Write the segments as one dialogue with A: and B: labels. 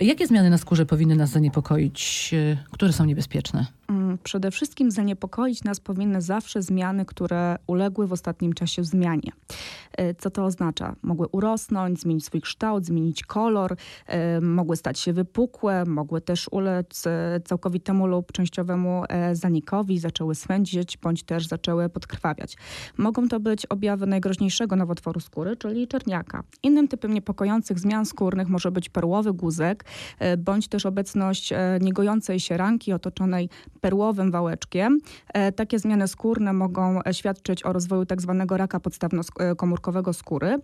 A: Jakie zmiany na skórze powinny nas zaniepokoić? Które są niebezpieczne?
B: Mm, przede wszystkim zaniepokoić nas powinny zawsze zmiany, które uległy w ostatnim czasie zmianie. E, co to oznacza? Mogły urosnąć, zmienić swój kształt, zmienić kolor, e, mogły stać się wypukłe, mogły też ulec e, całkowitemu lub częściowemu zanikowi, zaczęły swędzić bądź też zaczęły podkrwawiać. Mogą to być objawy najgroźniejszego nowotworu skóry, czyli czerniaka. Innym typem niepokojących zmian skórnych może być perłowy guzek, bądź też obecność niegojącej się ranki otoczonej perłowym wałeczkiem. Takie zmiany skórne mogą świadczyć o rozwoju tzw. Tak raka podstawno-komórkowego skóry.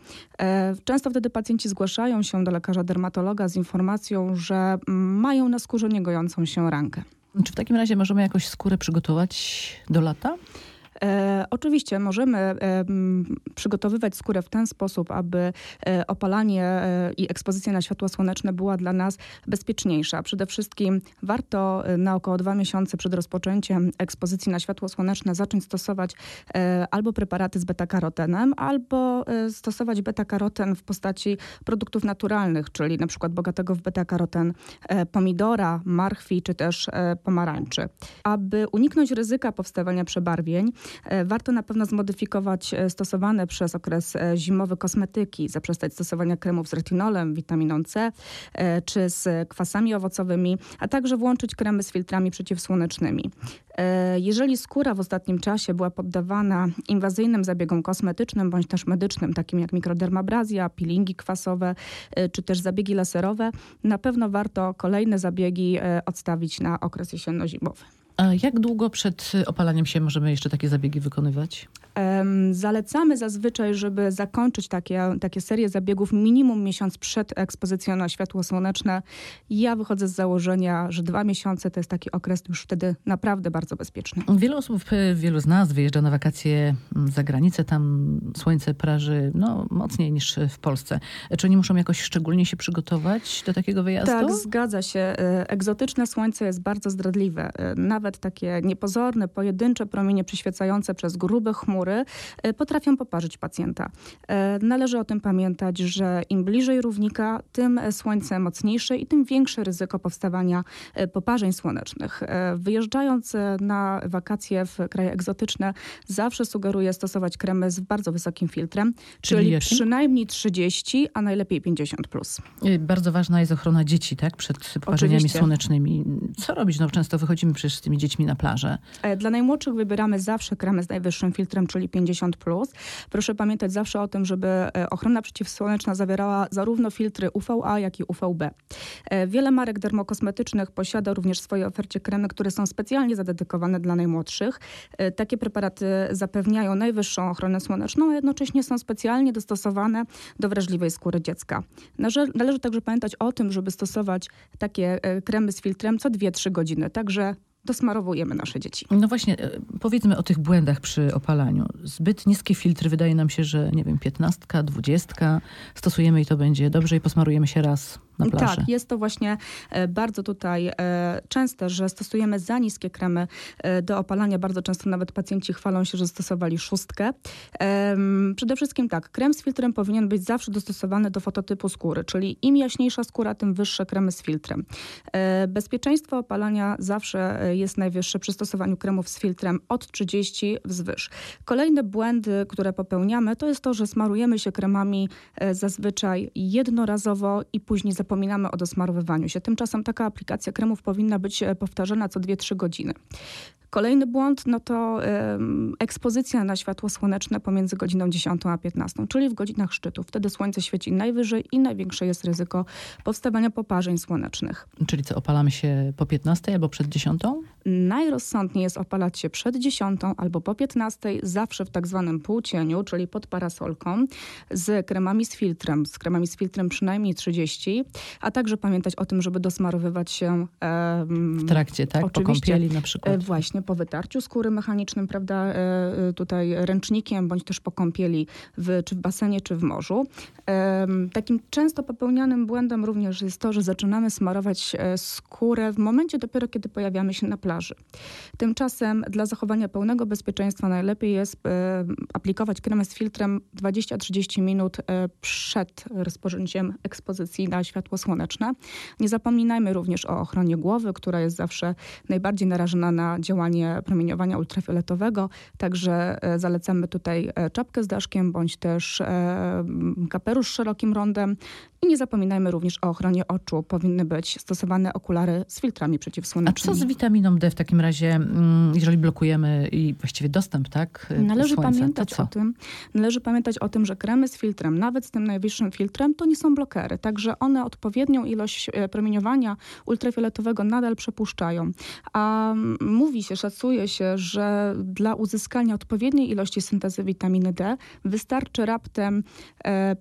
B: Często wtedy pacjenci zgłaszają się do lekarza dermatologa z informacją, że mają na skórze niegojącą się rankę.
A: Czy w takim razie możemy jakoś skórę przygotować do lata?
B: E, oczywiście możemy e, przygotowywać skórę w ten sposób, aby e, opalanie e, i ekspozycja na światło słoneczne była dla nas bezpieczniejsza. Przede wszystkim warto e, na około dwa miesiące przed rozpoczęciem ekspozycji na światło słoneczne zacząć stosować e, albo preparaty z beta-karotenem, albo stosować beta-karoten w postaci produktów naturalnych, czyli na przykład bogatego w beta-karoten pomidora, marchwi czy też pomarańczy. Aby uniknąć ryzyka powstawania przebarwień, warto na pewno zmodyfikować e, stosowane przez okres e, zimowy kosmetyki, zaprzestać stosowania kremów z retinolem, witaminą C czy z kwasami owocowymi, a także włączyć kremy z filtrami przeciwsłonecznymi. Jeżeli skóra w ostatnim czasie była poddawana inwazyjnym zabiegom kosmetycznym bądź też medycznym, takim jak mikrodermabrazja, peelingi kwasowe czy też zabiegi laserowe, na pewno warto kolejne zabiegi odstawić na okres jesienno-zimowy.
A: A jak długo przed opalaniem się możemy jeszcze takie zabiegi wykonywać?
B: Zalecamy zazwyczaj, żeby zakończyć takie, takie serie zabiegów minimum miesiąc przed ekspozycją na światło słoneczne. Ja wychodzę z założenia, że dwa miesiące to jest taki okres już wtedy naprawdę bardzo bezpieczny.
A: Wielu osób, wielu z nas wyjeżdża na wakacje mm, za granicę, tam słońce praży no, mocniej niż w Polsce. Czy oni muszą jakoś szczególnie się przygotować do takiego wyjazdu?
B: Tak, zgadza się. E, egzotyczne słońce jest bardzo zdradliwe. E, nawet takie niepozorne, pojedyncze promienie przyświecające przez grube chmury e, potrafią poparzyć pacjenta. E, należy o tym pamiętać, że im bliżej równika, tym słońce mocniejsze i tym większe ryzyko powstawania e, poparzeń słonecznych. Wyjeżdżając na wakacje w kraje egzotyczne, zawsze sugeruję stosować kremy z bardzo wysokim filtrem, czyli, czyli przynajmniej 30, a najlepiej 50 plus.
A: Bardzo ważna jest ochrona dzieci, tak? Przed poparzeniami Oczywiście. słonecznymi. Co robić? No często wychodzimy przecież z tymi dziećmi na plażę.
B: Dla najmłodszych wybieramy zawsze kremy z najwyższym filtrem, czyli 50. Plus. Proszę pamiętać zawsze o tym, żeby e, ochrona przeciwsłoneczna zawierała zarówno filtry UVA, jak i UVB. E, wiele marek dermokosmetycznych posiada również w swojej ofercie kremy, które są specjalnie zadedykowane dla najmłodszych. E, takie preparaty zapewniają najwyższą ochronę słoneczną, a jednocześnie są specjalnie dostosowane do wrażliwej skóry dziecka. Należy także pamiętać o tym, żeby stosować takie kremy z filtrem co 2-3 godziny. Także dosmarowujemy nasze dzieci.
A: No właśnie, e, powiedzmy o tych błędach przy opalaniu. Zbyt niskie filtry, wydaje nam się, że nie wiem, piętnastka, dwudziestka, stosujemy i to będzie dobrze i posmarujemy się raz na plaży.
B: Tak, jest to właśnie e, bardzo tutaj e, częste, że stosujemy za niskie kremy e, do opalania. Bardzo często nawet pacjenci chwalą się, że stosowali szóstkę. Przede wszystkim tak, krem z filtrem powinien być zawsze dostosowany do fototypu skóry, czyli im jaśniejsza skóra, tym wyższe kremy z filtrem. Bezpieczeństwo opalania zawsze jest najwyższe przy stosowaniu kremów z filtrem od 30 wzwyż. Kolejne błędy, które popełniamy, to jest to, że smarujemy się kremami zazwyczaj jednorazowo i później zapominamy o dosmarowywaniu się. Tymczasem taka aplikacja kremów powinna być e, powtarzana co 2-3 godziny. Kolejny błąd no to ekspozycja na światło słoneczne pomiędzy godziną 10 a 15, czyli w godzinach szczytu. Wtedy słońce świeci najwyżej i największe jest ryzyko powstawania poparzeń słonecznych.
A: Czyli co, opalamy się po 15 albo przed 10?
B: Najrozsądniej jest opalać się przed 10 albo po 15, zawsze w tak zwanym półcieniu, czyli pod parasolką, z kremami z filtrem, z kremami z filtrem przynajmniej 30, a także pamiętać o tym, żeby dosmarowywać się
A: w trakcie, tak? Po kąpieli na przykład. E,
B: właśnie, po wytarciu skóry mechanicznym, prawda, e, e, tutaj ręcznikiem, bądź też po kąpieli w, czy w basenie, czy w morzu. Takim często popełnianym błędem również jest to, że zaczynamy smarować skórę w momencie dopiero, kiedy pojawiamy się na plaży Tymczasem dla zachowania pełnego bezpieczeństwa najlepiej jest aplikować kremę z filtrem 20-30 minut przed rozpoczęciem ekspozycji na światło słoneczne. Nie zapominajmy również o ochronie głowy, która jest zawsze najbardziej narażona na działanie promieniowania ultrafioletowego, także zalecamy tutaj czapkę z daszkiem bądź też kapelusz szerokim rondem i nie zapominajmy również o ochronie oczu. Powinny być stosowane okulary z filtrami przeciwsłonecznymi.
A: A co z witaminą D w takim razie, mm, jeżeli blokujemy i właściwie dostęp, tak?
B: Należy
A: słońca,
B: pamiętać o tym, należy pamiętać o tym, że kremy z filtrem, nawet z tym najwyższym filtrem, to nie są blokery. Także one odpowiednią ilość e, promieniowania ultrafioletowego nadal przepuszczają. A mówi się, szacuje się, że dla uzyskania odpowiedniej ilości syntezy witaminy D wystarczy raptem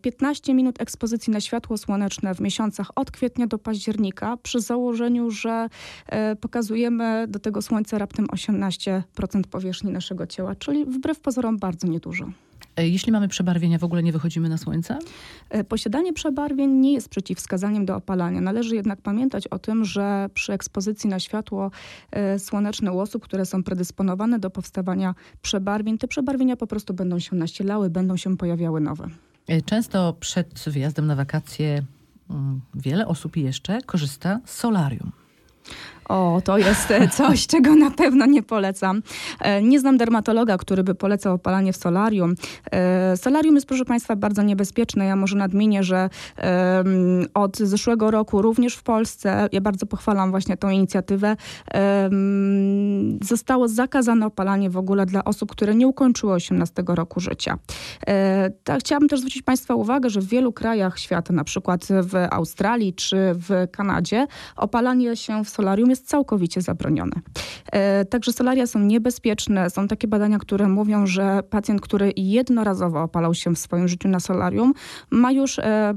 B: 15 e, minut ekspozycji na światło światło słoneczne w miesiącach od kwietnia do października, przy założeniu, że e, pokazujemy do tego słońca raptem 18% powierzchni naszego ciała, czyli wbrew pozorom bardzo niedużo.
A: E, jeśli mamy przebarwienia, w ogóle nie wychodzimy na słońce?
B: E, posiadanie przebarwień nie jest przeciwwskazaniem do opalania. Należy jednak pamiętać o tym, że przy ekspozycji na światło słoneczne u osób, które są predysponowane do powstawania przebarwień, te przebarwienia po prostu będą się nasilały, będą się pojawiały nowe.
A: E, często przed wyjazdem na wakacje mm, wiele osób jeszcze korzysta z solarium.
B: O, to jest e, coś, czego na pewno nie polecam. E, nie znam dermatologa, który by polecał opalanie w solarium. E, solarium jest, proszę Państwa, bardzo niebezpieczne. Ja może nadmienię, że od zeszłego roku również w Polsce, ja bardzo pochwalam właśnie tą inicjatywę, zostało zakazane opalanie w ogóle dla osób, które nie ukończyły 18 roku życia. Chciałabym też zwrócić Państwa uwagę, że w wielu krajach świata, na przykład w Australii czy w Kanadzie, opalanie się w solarium jest całkowicie zabronione. E, także solaria są niebezpieczne. Są takie badania, które mówią, że pacjent, który jednorazowo opalał się w swoim życiu na solarium, ma już e,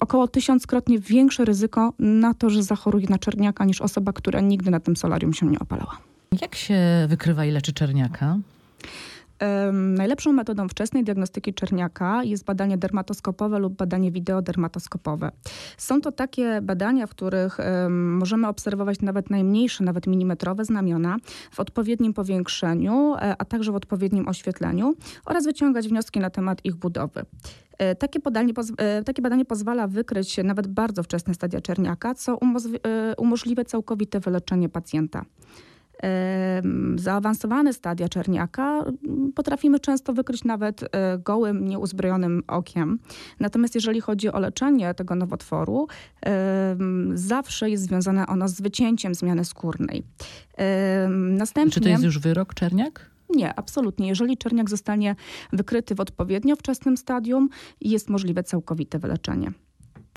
B: około tysiąckrotnie większe ryzyko na to, że zachoruje na czerniaka niż osoba, która nigdy na tym solarium się nie opalała.
A: Jak się wykrywa i leczy czerniaka?
B: Najlepszą metodą wczesnej diagnostyki czerniaka jest badanie dermatoskopowe lub badanie wideodermatoskopowe. Są to takie badania, w których możemy obserwować nawet najmniejsze, nawet milimetrowe znamiona w odpowiednim powiększeniu, e, a także w odpowiednim oświetleniu oraz wyciągać wnioski na temat ich budowy. E, takie e, takie badanie pozwala wykryć nawet bardzo wczesne stadia czerniaka, co umożliwia całkowite wyleczenie pacjenta zaawansowane stadia czerniaka potrafimy często wykryć nawet e, gołym, nieuzbrojonym okiem. Natomiast jeżeli chodzi o leczenie tego nowotworu, zawsze jest związane ono z wycięciem zmiany skórnej.
A: Następnie, Czy to jest już wyrok czerniak?
B: Nie, absolutnie. Jeżeli czerniak zostanie wykryty w odpowiednio wczesnym stadium, jest możliwe całkowite wyleczenie.